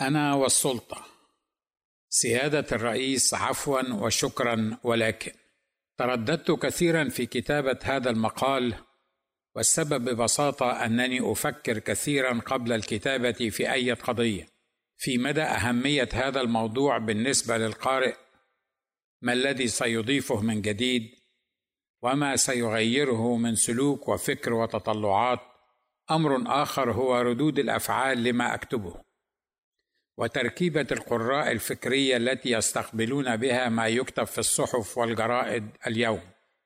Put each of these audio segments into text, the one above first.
أنا والسلطة. سيادة الرئيس عفوا وشكرا ولكن ترددت كثيرا في كتابة هذا المقال والسبب ببساطة أنني أفكر كثيرا قبل الكتابة في أي قضية. في مدى أهمية هذا الموضوع بالنسبة للقارئ ما الذي سيضيفه من جديد؟ وما سيغيره من سلوك وفكر وتطلعات؟ أمر آخر هو ردود الأفعال لما أكتبه. وتركيبة القراء الفكرية التي يستقبلون بها ما يكتب في الصحف والجرائد اليوم.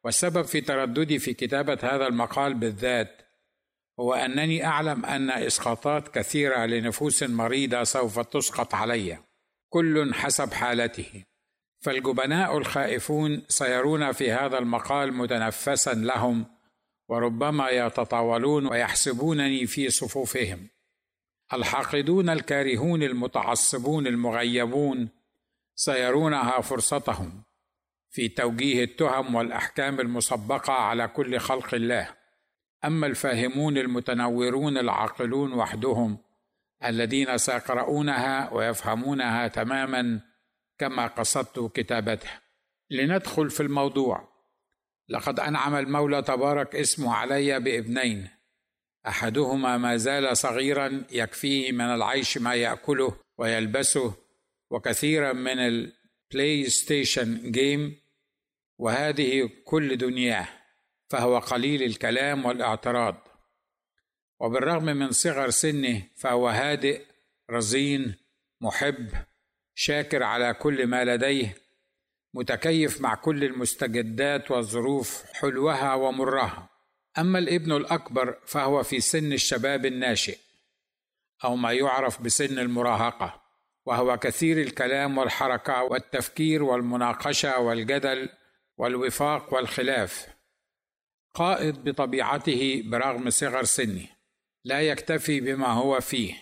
والسبب في ترددي في كتابة هذا المقال بالذات هو أنني أعلم أن إسقاطات كثيرة لنفوس مريضة سوف تسقط علي كل حسب حالته. فالجبناء الخائفون سيرون في هذا المقال متنفسا لهم وربما يتطاولون ويحسبونني في صفوفهم. الحاقدون الكارهون المتعصبون المغيبون سيرونها فرصتهم في توجيه التهم والأحكام المسبقة على كل خلق الله. أما الفاهمون المتنورون العاقلون وحدهم الذين سيقرؤونها ويفهمونها تماما كما قصدت كتابتها لندخل في الموضوع. لقد أنعم المولى تبارك اسمه علي بابنين. أحدهما ما زال صغيرا يكفيه من العيش ما يأكله ويلبسه وكثيرا من ال PlayStation game وهذه كل دنياه فهو قليل الكلام والاعتراض. وبالرغم من صغر سنه فهو هادئ رزين محب شاكر على كل ما لديه متكيف مع كل المستجدات والظروف حلوها ومرها. أما الابن الأكبر فهو في سن الشباب الناشئ أو ما يعرف بسن المراهقة وهو كثير الكلام والحركة والتفكير والمناقشة والجدل والوفاق والخلاف. قائد بطبيعته برغم صغر سنه لا يكتفي بما هو فيه.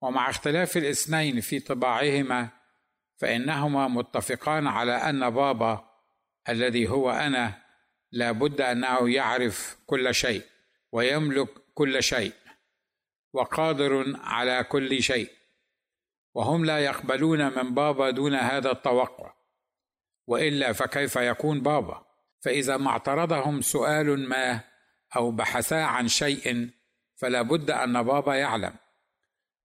ومع اختلاف الاثنين في طباعهما فإنهما متفقان على أن بابا الذي هو أنا لا بد أنه يعرف كل شيء ويملك كل شيء وقادر على كل شيء وهم لا يقبلون من بابا دون هذا التوقع وإلا فكيف يكون بابا؟ فإذا ما اعترضهم سؤال ما أو بحثا عن شيء فلا بد أن بابا يعلم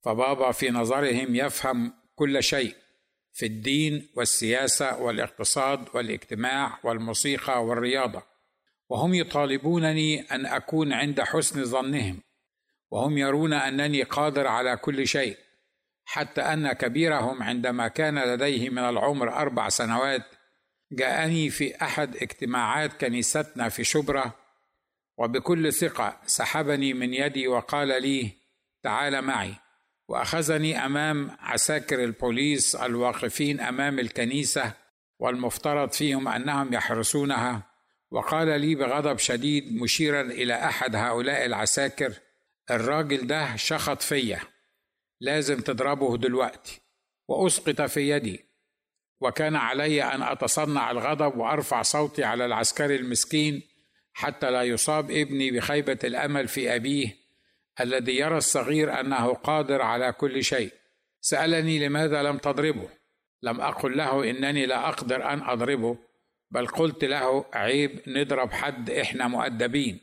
فبابا في نظرهم يفهم كل شيء في الدين والسياسة والإقتصاد والإجتماع والموسيقى والرياضة وهم يطالبونني أن أكون عند حسن ظنهم وهم يرون أنني قادر على كل شيء حتى أن كبيرهم عندما كان لديه من العمر أربع سنوات جاءني في أحد اجتماعات كنيستنا في شبرا وبكل ثقة سحبني من يدي وقال لي تعال معي. وأخذني أمام عساكر البوليس الواقفين أمام الكنيسة والمفترض فيهم أنهم يحرسونها. وقال لي بغضب شديد مشيرا إلى أحد هؤلاء العساكر الراجل ده شخط فيا لازم تضربه دلوقتي وأسقط في يدي وكان علي أن أتصنع الغضب وأرفع صوتي على العسكري المسكين حتى لا يصاب ابني بخيبة الأمل في أبيه الذي يرى الصغير أنه قادر على كل شيء. سألني لماذا لم تضربه؟ لم أقل له إنني لا أقدر أن أضربه بل قلت له عيب نضرب حد إحنا مؤدبين.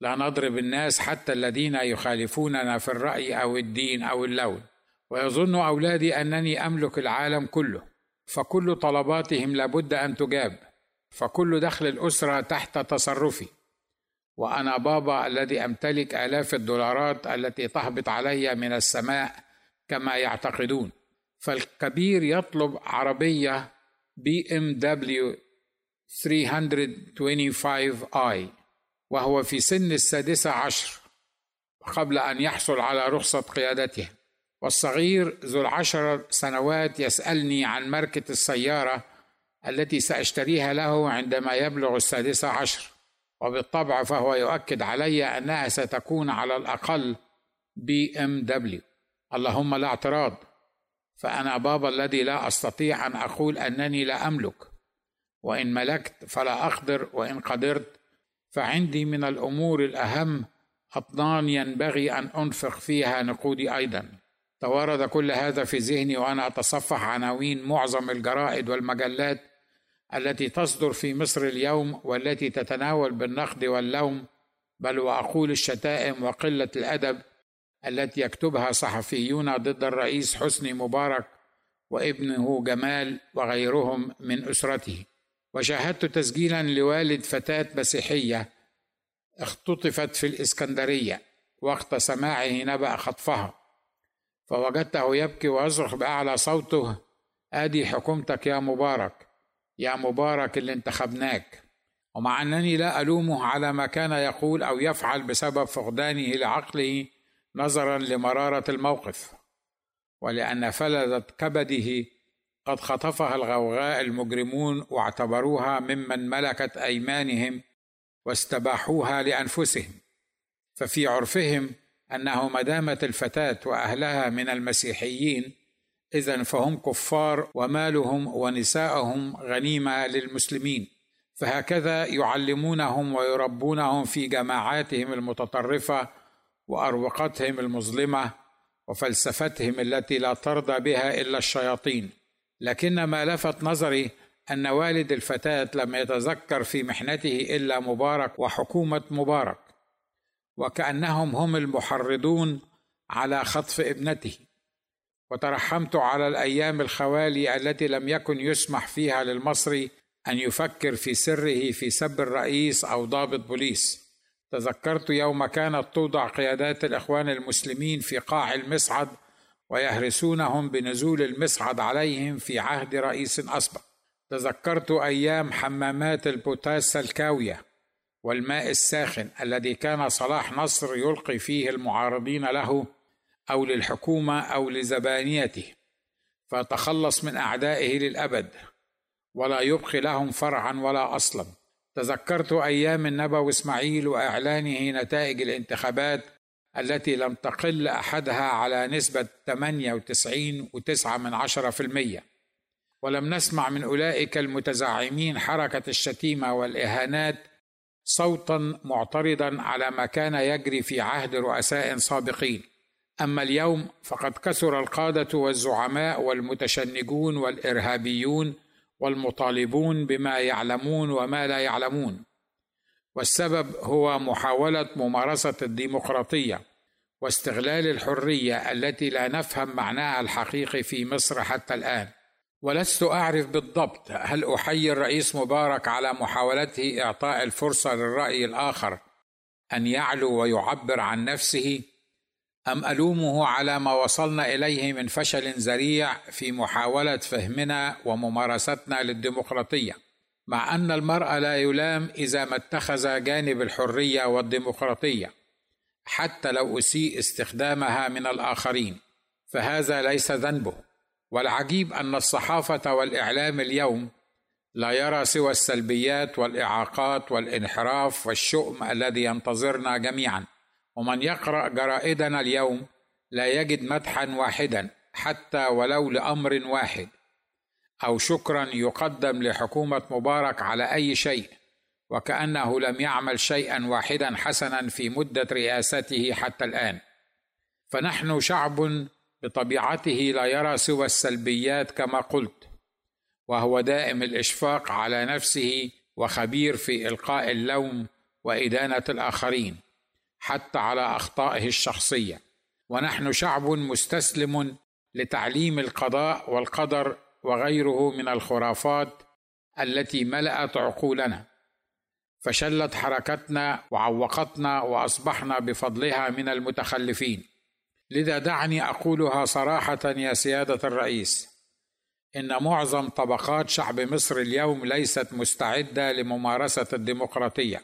لا نضرب الناس حتى الذين يخالفوننا في الرأي أو الدين أو اللون. ويظن أولادي أنني أملك العالم كله. فكل طلباتهم لابد أن تجاب. فكل دخل الأسرة تحت تصرفي. وأنا بابا الذي أمتلك آلاف الدولارات التي تهبط علي من السماء كما يعتقدون. فالكبير يطلب عربية BMW 325i وهو في سن السادسه عشر قبل أن يحصل على رخصة قيادته. والصغير ذو العشر سنوات يسألني عن ماركة السيارة التي سأشتريها له عندما يبلغ السادسه عشر. وبالطبع فهو يؤكد علي أنها ستكون على الأقل بي إم دبليو. اللهم لا اعتراض فأنا بابا الذي لا أستطيع أن أقول أنني لا أملك. وإن ملكت فلا أقدر وإن قدرت فعندي من الأمور الأهم اطنان ينبغي أن أنفق فيها نقودي أيضا. توارد كل هذا في ذهني وأنا أتصفح عناوين معظم الجرائد والمجلات التي تصدر في مصر اليوم والتي تتناول بالنقد واللوم بل وأقول الشتائم وقلة الأدب التي يكتبها صحفيون ضد الرئيس حسني مبارك وابنه جمال وغيرهم من أسرته. وشاهدت تسجيلا لوالد فتاة مسيحية اختطفت في الإسكندرية وقت سماعه نبأ خطفها فوجدته يبكي ويصرخ بأعلى صوته آدي حكومتك يا مبارك يا مبارك اللي انتخبناك. ومع أنني لا ألومه على ما كان يقول أو يفعل بسبب فقدانه لعقله نظرا لمرارة الموقف ولأن فلذة كبده قد خطفها الغوغاء المجرمون واعتبروها ممن ملكت أيمانهم واستباحوها لأنفسهم. ففي عرفهم أنه ما دامت الفتاة وأهلها من المسيحيين إذا فهم كفار ومالهم ونساءهم غنيمة للمسلمين. فهكذا يعلمونهم ويربونهم في جماعاتهم المتطرفة وأروقتهم المظلمة وفلسفتهم التي لا ترضى بها إلا الشياطين. لكن ما لفت نظري أن والد الفتاة لم يتذكر في محنته إلا مبارك وحكومة مبارك وكأنهم هم المحرضون على خطف ابنته. وترحمت على الأيام الخوالي التي لم يكن يسمح فيها للمصري أن يفكر في سره في سب الرئيس أو ضابط بوليس. تذكرت يوم كانت توضع قيادات الإخوان المسلمين في قاع المصعد ويهرسونهم بنزول المصعد عليهم في عهد رئيس أسبق. تذكرت أيام حمامات البوتاس الكاوية والماء الساخن الذي كان صلاح نصر يلقي فيه المعارضين له أو للحكومة أو لزبانيته فتخلص من أعدائه للأبد ولا يبقي لهم فرعا ولا أصلا. تذكرت أيام النبوي إسماعيل وإعلانه نتائج الانتخابات التي لم تقل أحدها على نسبة 98 وتسعة من عشرة في المية. ولم نسمع من أولئك المتزعمين حركة الشتيمة والإهانات صوتا معترضا على ما كان يجري في عهد رؤساء سابقين. أما اليوم فقد كثر القادة والزعماء والمتشنجون والإرهابيون والمطالبون بما يعلمون وما لا يعلمون. والسبب هو محاولة ممارسة الديمقراطية واستغلال الحرية التي لا نفهم معناها الحقيقي في مصر حتى الآن. ولست أعرف بالضبط هل أحيي الرئيس مبارك على محاولته إعطاء الفرصة للرأي الآخر أن يعلو ويعبر عن نفسه أم ألومه على ما وصلنا إليه من فشل ذريع في محاولة فهمنا وممارستنا للديمقراطية؟ مع أن المرء لا يلام إذا ما اتخذ جانب الحرية والديمقراطية حتى لو أسيء استخدامها من الآخرين فهذا ليس ذنبه. والعجيب أن الصحافة والإعلام اليوم لا يرى سوى السلبيات والإعاقات والانحراف والشؤم الذي ينتظرنا جميعا. ومن يقرأ جرائدنا اليوم لا يجد مدحا واحدا حتى ولو لأمر واحد. أو شكرا يقدم لحكومة مبارك على أي شيء وكأنه لم يعمل شيئا واحدا حسنا في مدة رئاسته حتى الآن. فنحن شعب بطبيعته لا يرى سوى السلبيات كما قلت وهو دائم الإشفاق على نفسه وخبير في إلقاء اللوم وإدانة الآخرين حتى على أخطائه الشخصية. ونحن شعب مستسلم لتعليم القضاء والقدر وغيره من الخرافات التي ملأت عقولنا فشلت حركتنا وعوقتنا وأصبحنا بفضلها من المتخلفين. لذا دعني أقولها صراحة يا سيادة الرئيس إن معظم طبقات شعب مصر اليوم ليست مستعدة لممارسة الديمقراطية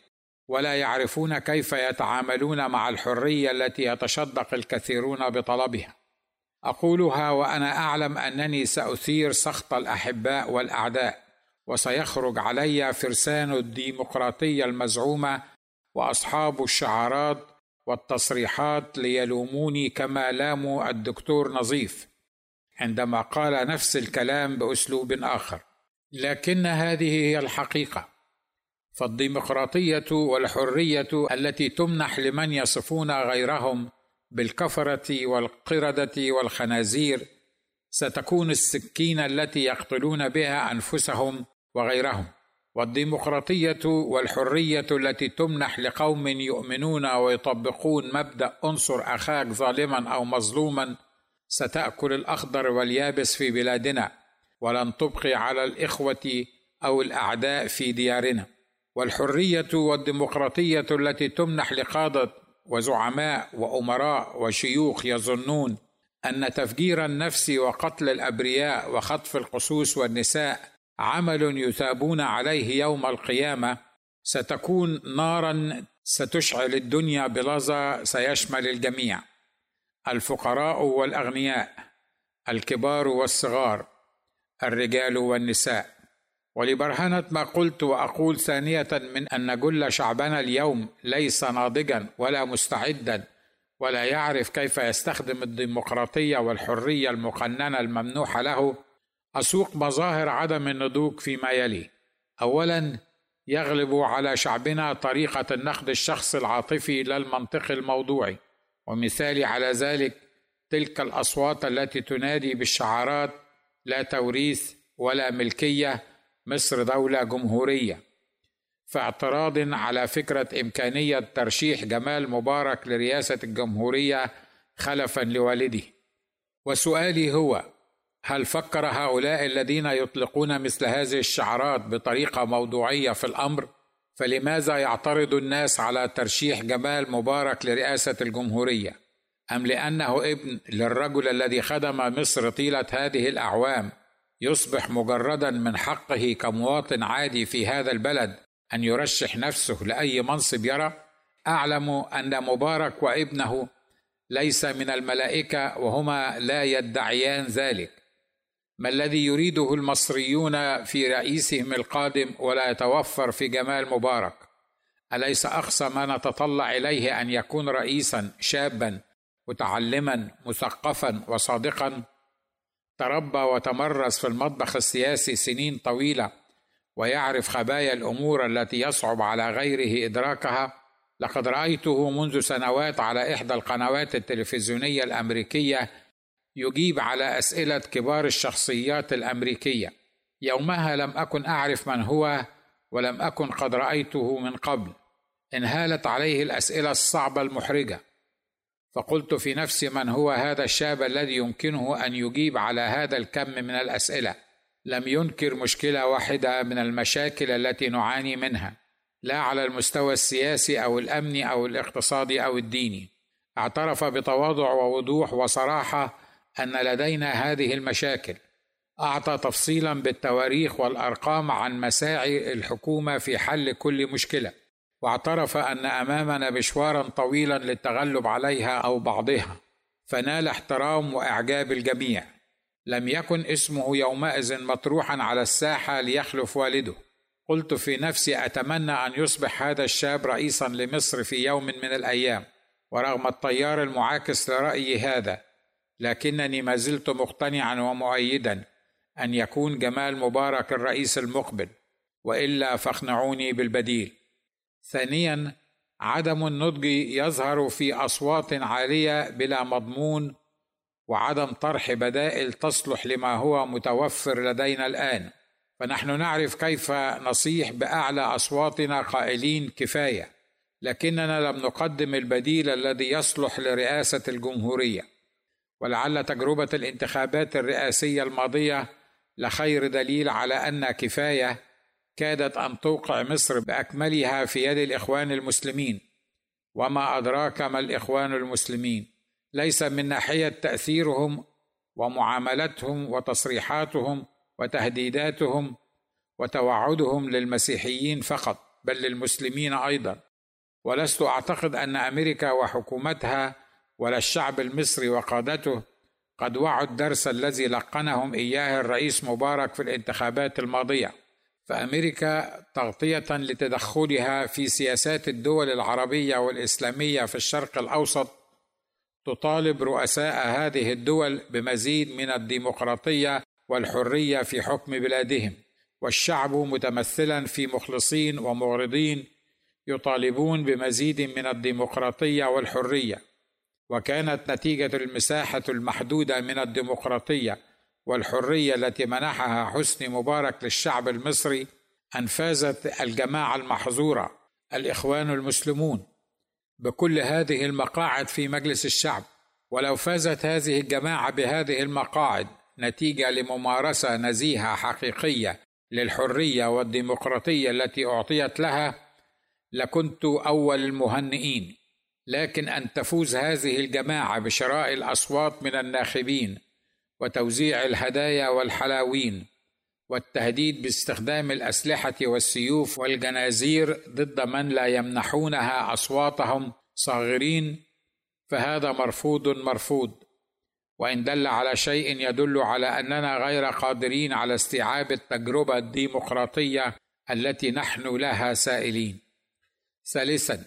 ولا يعرفون كيف يتعاملون مع الحرية التي يتشدق الكثيرون بطلبها. أقولها وأنا أعلم أنني سأثير سخط الأحباء والأعداء وسيخرج علي فرسان الديمقراطية المزعومة وأصحاب الشعارات والتصريحات ليلوموني كما لاموا الدكتور نظيف عندما قال نفس الكلام بأسلوب آخر. لكن هذه هي الحقيقة. فالديمقراطية والحرية التي تمنح لمن يصفون غيرهم بالكفرة والقردة والخنازير ستكون السكين التي يقتلون بها أنفسهم وغيرهم. والديمقراطية والحرية التي تمنح لقوم يؤمنون ويطبقون مبدأ انصر أخاك ظالما أو مظلوما ستأكل الأخضر واليابس في بلادنا ولن تبقي على الإخوة أو الأعداء في ديارنا. والحرية والديمقراطية التي تمنح لقادة وزعماء وأمراء وشيوخ يظنون أن تفجير النفس وقتل الأبرياء وخطف القصوص والنساء عمل يثابون عليه يوم القيامة. ستكون نارا ستشعل الدنيا بلظى سيشمل الجميع. الفقراء والأغنياء الكبار والصغار الرجال والنساء. ولبرهنة ما قلت وأقول ثانية من أن جل شعبنا اليوم ليس ناضجا ولا مستعدا ولا يعرف كيف يستخدم الديمقراطية والحرية المقننة الممنوحة له أسوق مظاهر عدم النضوج فيما يلي. أولا يغلب على شعبنا طريقة النقد الشخص العاطفي لا الموضوعي. ومثالي على ذلك تلك الأصوات التي تنادي بالشعارات لا توريث ولا ملكية مصر دولة جمهورية في اعتراض على فكرة إمكانية ترشيح جمال مبارك لرئاسة الجمهورية خلفا لوالده وسؤالي هو هل فكر هؤلاء الذين يطلقون مثل هذه الشعارات بطريقة موضوعية في الأمر؟ فلماذا يعترض الناس على ترشيح جمال مبارك لرئاسة الجمهورية؟ أم لأنه ابن للرجل الذي خدم مصر طيلة هذه الأعوام يصبح مجردا من حقه كمواطن عادي في هذا البلد أن يرشح نفسه لأي منصب يرى. أعلم أن مبارك وابنه ليس من الملائكة وهما لا يدعيان ذلك. ما الذي يريده المصريون في رئيسهم القادم ولا يتوفر في جمال مبارك؟ أليس أقصى ما نتطلع إليه أن يكون رئيسا شابا متعلما مثقفا وصادقا؟ تربى وتمرس في المطبخ السياسي سنين طويلة ويعرف خبايا الأمور التي يصعب على غيره إدراكها. لقد رأيته منذ سنوات على إحدى القنوات التلفزيونية الأمريكية يجيب على أسئلة كبار الشخصيات الأمريكية. يومها لم أكن أعرف من هو ولم أكن قد رأيته من قبل. انهالت عليه الأسئلة الصعبة المحرجة. فقلت في نفسي من هو هذا الشاب الذي يمكنه أن يجيب على هذا الكم من الأسئلة؟ لم ينكر مشكلة واحدة من المشاكل التي نعاني منها لا على المستوى السياسي أو الامني أو الاقتصادي أو الديني اعترف بتواضع ووضوح وصراحة أن لدينا هذه المشاكل. أعطى تفصيلا بالتواريخ والأرقام عن مساعي الحكومة في حل كل مشكلة. واعترف أن أمامنا مشوارا طويلا للتغلب عليها أو بعضها فنال احترام وإعجاب الجميع. لم يكن اسمه يومئذ مطروحا على الساحة ليخلف والده. قلت في نفسي أتمنى أن يصبح هذا الشاب رئيسا لمصر في يوم من الأيام ورغم التيار المعاكس لرأيي هذا لكنني ما زلت مقتنعا ومؤيدا أن يكون جمال مبارك الرئيس المقبل وإلا فاقنعوني بالبديل. ثانيا عدم النضج يظهر في أصوات عالية بلا مضمون وعدم طرح بدائل تصلح لما هو متوفر لدينا الآن. فنحن نعرف كيف نصيح بأعلى أصواتنا قائلين كفاية لكننا لم نقدم البديل الذي يصلح لرئاسة الجمهورية. ولعل تجربة الانتخابات الرئاسية الماضية لخير دليل على أن كفاية كادت أن توقع مصر بأكملها في يد الإخوان المسلمين. وما أدراك ما الإخوان المسلمين. ليس من ناحية تأثيرهم ومعاملتهم وتصريحاتهم وتهديداتهم وتوعدهم للمسيحيين فقط بل للمسلمين أيضا. ولست أعتقد أن أمريكا وحكومتها ولا الشعب المصري وقادته قد وعوا الدرس الذي لقنهم إياه الرئيس مبارك في الانتخابات الماضية. فأمريكا تغطية لتدخلها في سياسات الدول العربية والإسلامية في الشرق الأوسط تطالب رؤساء هذه الدول بمزيد من الديمقراطية والحرية في حكم بلادهم والشعب متمثلا في مخلصين ومغرضين يطالبون بمزيد من الديمقراطية والحرية وكانت نتيجة المساحة المحدودة من الديمقراطية والحرية التي منحها حسني مبارك للشعب المصري أن فازت الجماعة المحظورة الإخوان المسلمون. بكل هذه المقاعد في مجلس الشعب ولو فازت هذه الجماعة بهذه المقاعد نتيجة لممارسة نزيهة حقيقية للحرية والديمقراطية التي أعطيت لها لكنت أول المهنئين. لكن أن تفوز هذه الجماعة بشراء الأصوات من الناخبين وتوزيع الهدايا والحلاوين والتهديد باستخدام الأسلحة والسيوف والجنازير ضد من لا يمنحونها أصواتهم صاغرين فهذا مرفوض مرفوض. وإن دل على شيء يدل على أننا غير قادرين على استيعاب التجربة الديمقراطية التي نحن لها سائلين. ثالثا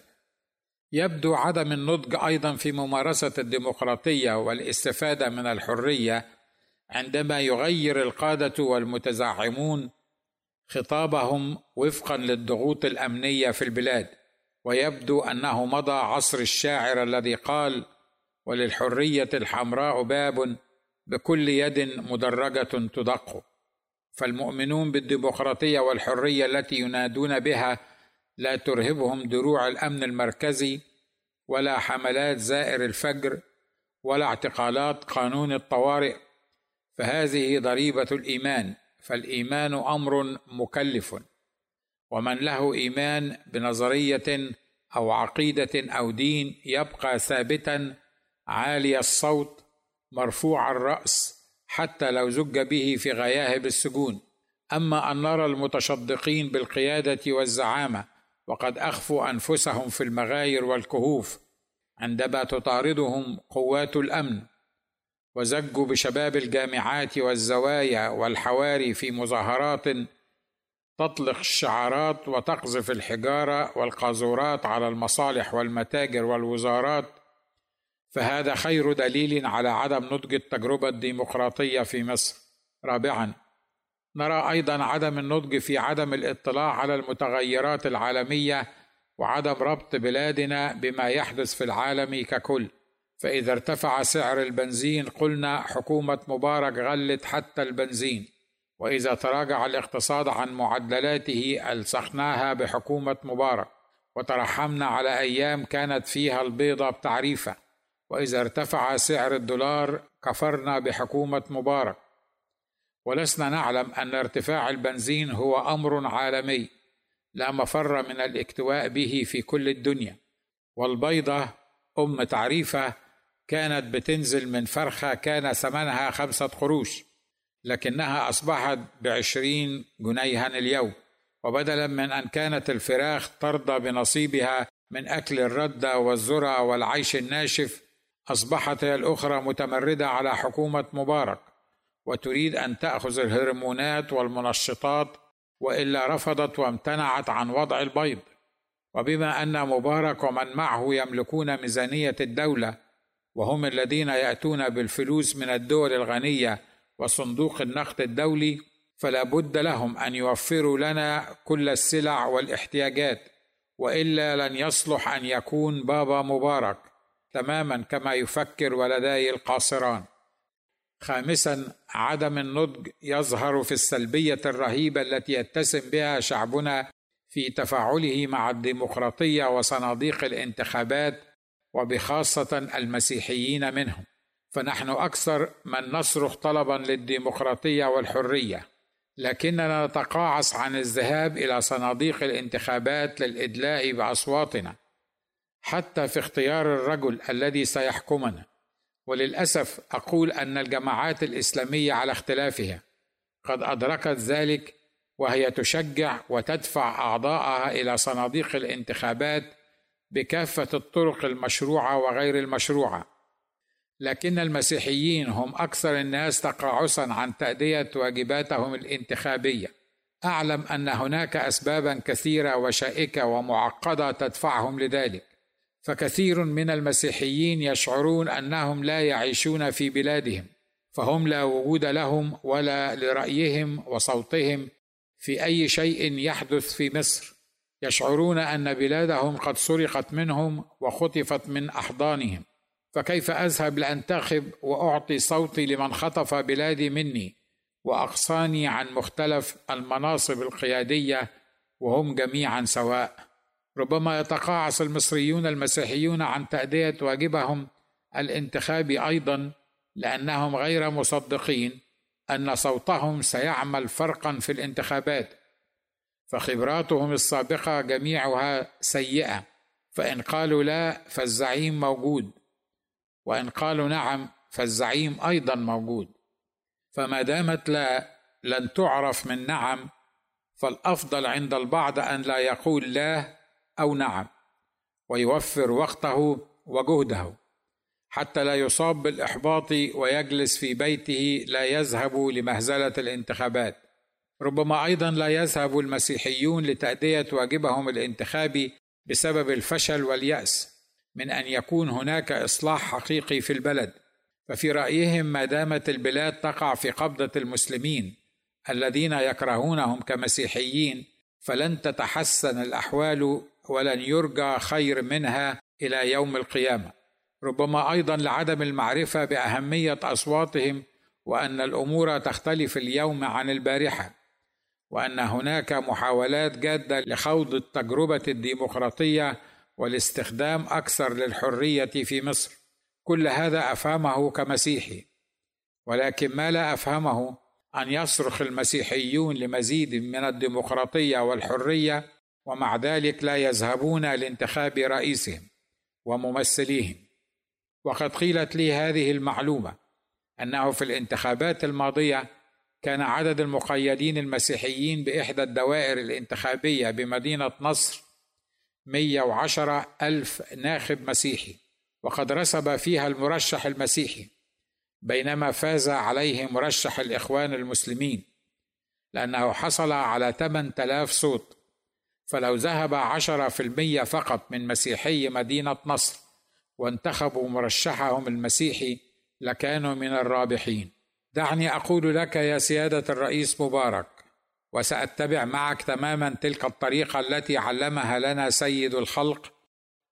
يبدو عدم النضج أيضا في ممارسة الديمقراطية والاستفادة من الحرية عندما يغير القادة والمتزعمون خطابهم وفقا للضغوط الأمنية في البلاد ويبدو أنه مضى عصر الشاعر الذي قال وللحرية الحمراء باب بكل يد مدرجة تدق فالمؤمنون بالديمقراطية والحرية التي ينادون بها لا ترهبهم دروع الأمن المركزي ولا حملات زائر الفجر ولا اعتقالات قانون الطوارئ. فهذه ضريبة الإيمان فالإيمان أمر مكلف. ومن له إيمان بنظرية أو عقيدة أو دين يبقى ثابتا عالي الصوت مرفوع الرأس حتى لو زج به في غياهب السجون. أما أن نرى المتشدقين بالقيادة والزعامة وقد أخفوا أنفسهم في المغاير والكهوف عندما تطاردهم قوات الأمن. وزجوا بشباب الجامعات والزوايا والحواري في مظاهرات تطلق الشعارات وتقذف الحجارة والقاذورات على المصالح والمتاجر والوزارات. فهذا خير دليل على عدم نضج التجربة الديمقراطية في مصر. رابعا نرى أيضا عدم النضج في عدم الاطلاع على المتغيرات العالمية وعدم ربط بلادنا بما يحدث في العالم ككل. فإذا ارتفع سعر البنزين قلنا حكومة مبارك غلت حتى البنزين وإذا تراجع الاقتصاد عن معدلاته الصقناها بحكومة مبارك وترحمنا على أيام كانت فيها البيضة بتعريفة وإذا ارتفع سعر الدولار كفرنا بحكومة مبارك. ولسنا نعلم أن ارتفاع البنزين هو أمر عالمي لا مفر من الاكتواء به في كل الدنيا والبيضة أم تعريفة كانت بتنزل من فرخة كان ثمنها خمسة قروش لكنها أصبحت بعشرين جنيها اليوم. وبدلا من أن كانت الفراخ ترضى بنصيبها من أكل الرده والذرة والعيش الناشف أصبحت هي الأخرى متمردة على حكومة مبارك. وتريد أن تأخذ الهرمونات والمنشطات وإلا رفضت وامتنعت عن وضع البيض. وبما أن مبارك ومن معه يملكون ميزانية الدولة وهم الذين يأتون بالفلوس من الدول الغنية وصندوق النقد الدولي فلا بد لهم أن يوفروا لنا كل السلع والاحتياجات وإلا لن يصلح أن يكون بابا مبارك تماما كما يفكر ولدي القاصران. خامسا عدم النضج يظهر في السلبية الرهيبة التي يتسم بها شعبنا في تفاعله مع الديمقراطية وصناديق الانتخابات وبخاصة المسيحيين منهم. فنحن أكثر من نصرخ طلبا للديمقراطية والحرية لكننا نتقاعس عن الذهاب إلى صناديق الانتخابات للإدلاء بأصواتنا حتى في اختيار الرجل الذي سيحكمنا. وللأسف أقول أن الجماعات الإسلامية على اختلافها قد أدركت ذلك وهي تشجع وتدفع أعضاءها إلى صناديق الانتخابات بكافة الطرق المشروعة وغير المشروعة. لكن المسيحيين هم أكثر الناس تقاعسا عن تأدية واجباتهم الانتخابية. أعلم أن هناك اسبابا كثيرة وشائكة ومعقدة تدفعهم لذلك. فكثير من المسيحيين يشعرون أنهم لا يعيشون في بلادهم فهم لا وجود لهم ولا لرأيهم وصوتهم في أي شيء يحدث في مصر. يشعرون أن بلادهم قد سرقت منهم وخطفت من أحضانهم. فكيف أذهب لانتخب وأعطي صوتي لمن خطف بلادي مني وأقصاني عن مختلف المناصب القيادية وهم جميعا سواء؟ ربما يتقاعس المصريون المسيحيون عن تأدية واجبهم الانتخابي أيضا لأنهم غير مصدقين أن صوتهم سيعمل فرقا في الانتخابات. فخبراتهم السابقه جميعها سيئة فإن قالوا لا فالزعيم موجود وإن قالوا نعم فالزعيم أيضا موجود. فما دامت لا لن تعرف من نعم فالأفضل عند البعض أن لا يقول لا أو نعم ويوفر وقته وجهده. حتى لا يصاب بالإحباط ويجلس في بيته لا يذهب لمهزلة الانتخابات. ربما أيضا لا يذهب المسيحيون لتأدية واجبهم الانتخابي بسبب الفشل واليأس من أن يكون هناك إصلاح حقيقي في البلد. ففي رأيهم ما دامت البلاد تقع في قبضة المسلمين الذين يكرهونهم كمسيحيين فلن تتحسن الأحوال ولن يرجى خير منها إلى يوم القيامة. ربما أيضا لعدم المعرفة بأهمية أصواتهم وأن الأمور تختلف اليوم عن البارحة. وأن هناك محاولات جادة لخوض التجربة الديمقراطية والاستخدام أكثر للحرية في مصر. كل هذا أفهمه كمسيحي. ولكن ما لا أفهمه أن يصرخ المسيحيون لمزيد من الديمقراطية والحرية ومع ذلك لا يذهبون لانتخاب رئيسهم وممثليهم. وقد قيلت لي هذه المعلومة أنه في الانتخابات الماضية كان عدد المقيدين المسيحيين بإحدى الدوائر الانتخابية بمدينة نصر 110 ألف ناخب مسيحي وقد رسب فيها المرشح المسيحي بينما فاز عليه مرشح الإخوان المسلمين. لأنه حصل على 8000 صوت فلو ذهب عشرة في المية فقط من مسيحي مدينة نصر وانتخبوا مرشحهم المسيحي لكانوا من الرابحين. دعني أقول لك يا سيادة الرئيس مبارك وسأتبع معك تماما تلك الطريقة التي علمها لنا سيد الخلق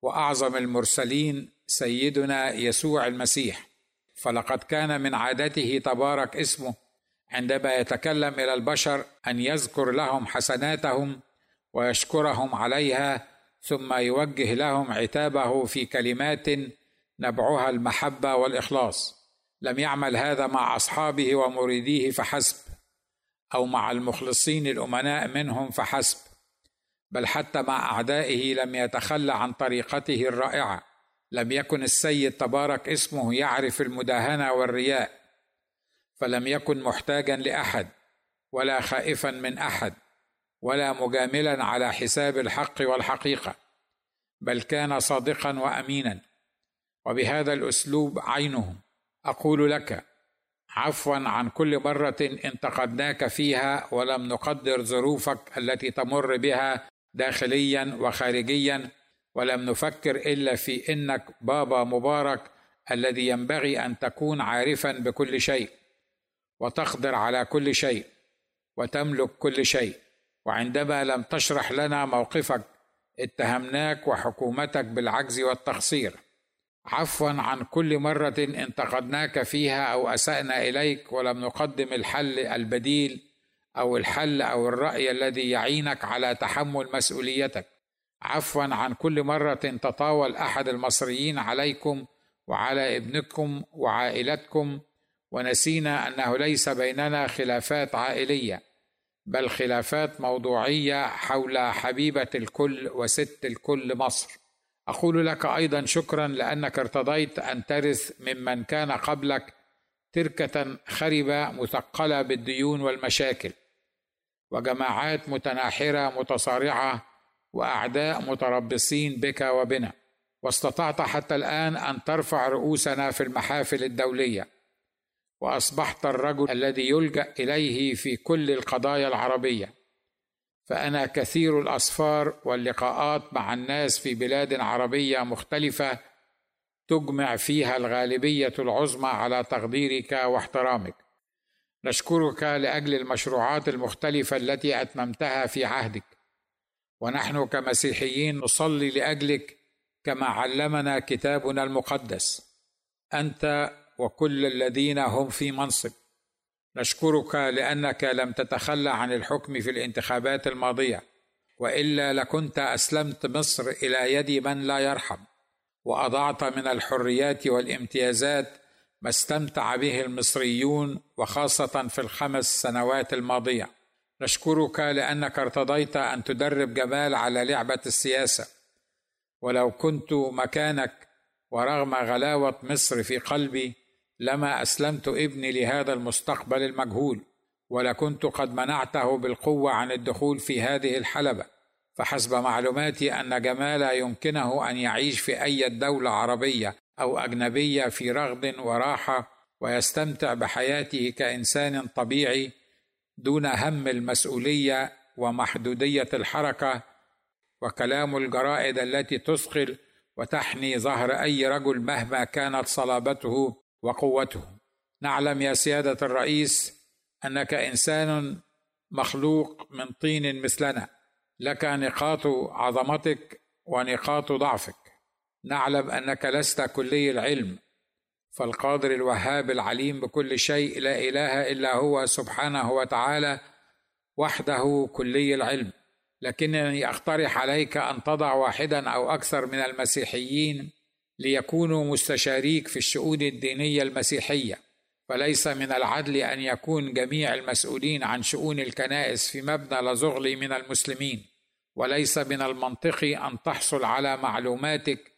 وأعظم المرسلين سيدنا يسوع المسيح. فلقد كان من عادته تبارك اسمه عندما يتكلم إلى البشر أن يذكر لهم حسناتهم ويشكرهم عليها ثم يوجه لهم عتابه في كلمات نبعها المحبة والإخلاص. لم يعمل هذا مع أصحابه ومريديه فحسب أو مع المخلصين الأمناء منهم فحسب بل حتى مع أعدائه لم يتخلى عن طريقته الرائعة. لم يكن السيد تبارك اسمه يعرف المداهنة والرياء فلم يكن محتاجا لأحد ولا خائفا من أحد ولا مجاملا على حساب الحق والحقيقة بل كان صادقا وامينا وبهذا الأسلوب عينه أقول لك عفوا عن كل مرة انتقدناك فيها ولم نقدر ظروفك التي تمر بها داخليا وخارجيا ولم نفكر إلا في إنك بابا مبارك الذي ينبغي أن تكون عارفا بكل شيء وتقدر على كل شيء وتملك كل شيء وعندما لم تشرح لنا موقفك اتهمناك وحكومتك بالعجز والتقصير. عفوا عن كل مرة انتقدناك فيها أو أسأنا إليك ولم نقدم الحل البديل أو الحل أو الرأي الذي يعينك على تحمل مسؤوليتك. عفوا عن كل مرة تطاول أحد المصريين عليكم وعلى ابنكم وعائلتكم ونسينا أنه ليس بيننا خلافات عائلية بل خلافات موضوعية حول حبيبة الكل وست الكل مصر. أقول لك أيضا شكرا لأنك ارتضيت أن ترث ممن كان قبلك تركة خربة مثقلة بالديون والمشاكل وجماعات متناحرة متصارعة وأعداء متربصين بك وبنا واستطعت حتى الآن أن ترفع رؤوسنا في المحافل الدولية وأصبحت الرجل الذي يلجأ إليه في كل القضايا العربية. فأنا كثير الأسفار واللقاءات مع الناس في بلاد عربية مختلفة تجمع فيها الغالبية العظمى على تقديرك واحترامك. نشكرك لأجل المشروعات المختلفة التي أتممتها في عهدك. ونحن كمسيحيين نصلي لأجلك كما علمنا كتابنا المقدس. أنت وكل الذين هم في منصب. نشكرك لأنك لم تتخلى عن الحكم في الانتخابات الماضية وإلا لكنت أسلمت مصر إلى يد من لا يرحم وأضعت من الحريات والامتيازات ما استمتع به المصريون وخاصة في الخمس سنوات الماضية. نشكرك لأنك ارتضيت أن تدرب جمال على لعبة السياسة. ولو كنت مكانك ورغم غلاوة مصر في قلبي لما أسلمت ابني لهذا المستقبل المجهول ولكنت قد منعته بالقوة عن الدخول في هذه الحلبة. فحسب معلوماتي أن جمال يمكنه أن يعيش في أي دولة عربية أو أجنبية في رغد وراحة ويستمتع بحياته كإنسان طبيعي دون هم المسؤولية ومحدودية الحركة وكلام الجرائد التي تثقل وتحني ظهر أي رجل مهما كانت صلابته وقوته. نعلم يا سيادة الرئيس أنك إنسان مخلوق من طين مثلنا. لك نقاط عظمتك ونقاط ضعفك. نعلم أنك لست كلي العلم فالقادر الوهاب العليم بكل شيء لا إله إلا هو سبحانه وتعالى وحده كلي العلم. لكنني أقترح عليك أن تضع واحدا أو أكثر من المسيحيين ليكونوا مستشاريك في الشؤون الدينية المسيحية. فليس من العدل أن يكون جميع المسؤولين عن شؤون الكنائس في مبنى لزغلي من المسلمين. وليس من المنطقي أن تحصل على معلوماتك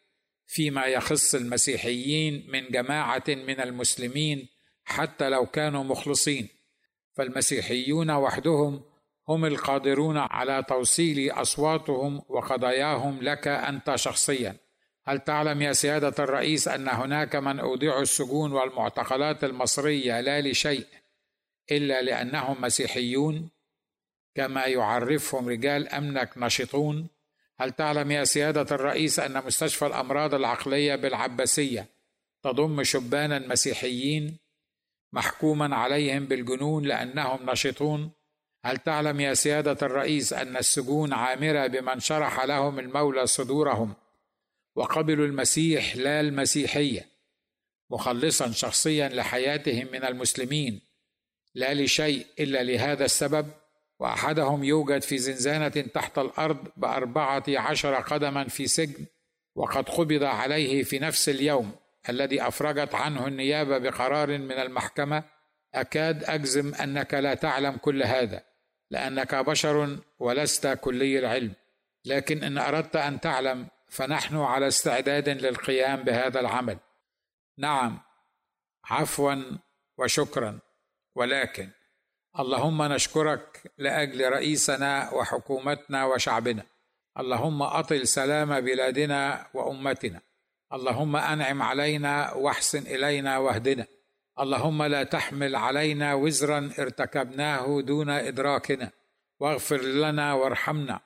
فيما يخص المسيحيين من جماعة من المسلمين حتى لو كانوا مخلصين. فالمسيحيون وحدهم هم القادرون على توصيل أصواتهم وقضاياهم لك أنت شخصيا. هل تعلم يا سيادة الرئيس أن هناك من اودعوا السجون والمعتقلات المصرية لا لشيء إلا لأنهم مسيحيون كما يعرفهم رجال أمنك نشطون؟ هل تعلم يا سيادة الرئيس أن مستشفى الأمراض العقلية بالعباسية تضم شبانا مسيحيين محكوما عليهم بالجنون لأنهم نشطون؟ هل تعلم يا سيادة الرئيس أن السجون عامرة بمن شرح لهم المولى صدورهم؟ وقبلوا المسيح لا المسيحية مخلصا شخصيا لحياتهم من المسلمين لا لشيء إلا لهذا السبب وأحدهم يوجد في زنزانة تحت الأرض بأربعة عشر قدما في سجن وقد قبض عليه في نفس اليوم الذي أفرجت عنه النيابة بقرار من المحكمة أكاد أجزم أنك لا تعلم كل هذا لأنك بشر ولست كلي العلم لكن إن أردت أن تعلم فنحن على استعداد للقيام بهذا العمل. نعم عفوا وشكرا. ولكن اللهم نشكرك لأجل رئيسنا وحكومتنا وشعبنا. اللهم أطل سلام بلادنا وأمتنا. اللهم أنعم علينا وأحسن إلينا واهدنا. اللهم لا تحمل علينا وزرا ارتكبناه دون إدراكنا. واغفر لنا وارحمنا.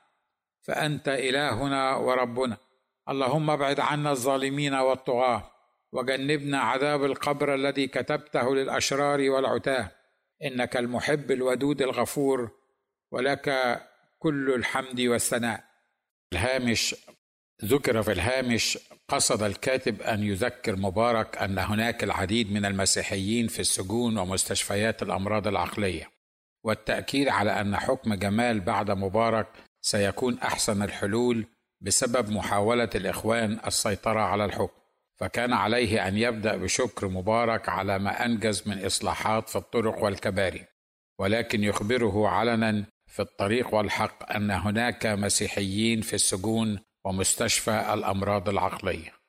فأنت إلهنا وربنا. اللهم ابعد عنا الظالمين والطغاة وجنبنا عذاب القبر الذي كتبته للأشرار والعتاة. إنك المحب الودود الغفور ولك كل الحمد والثناء. الهامش ذكر في الهامش قصد الكاتب أن يذكر مبارك أن هناك العديد من المسيحيين في السجون ومستشفيات الأمراض العقلية. والتأكيد على أن حكم جمال بعد مبارك سيكون أحسن الحلول بسبب محاولة الإخوان السيطرة على الحكم فكان عليه أن يبدأ بشكر مبارك على ما أنجز من إصلاحات في الطرق والكباري ولكن يخبره علنا في الطريق والحق أن هناك مسيحيين في السجون ومستشفى الأمراض العقلية.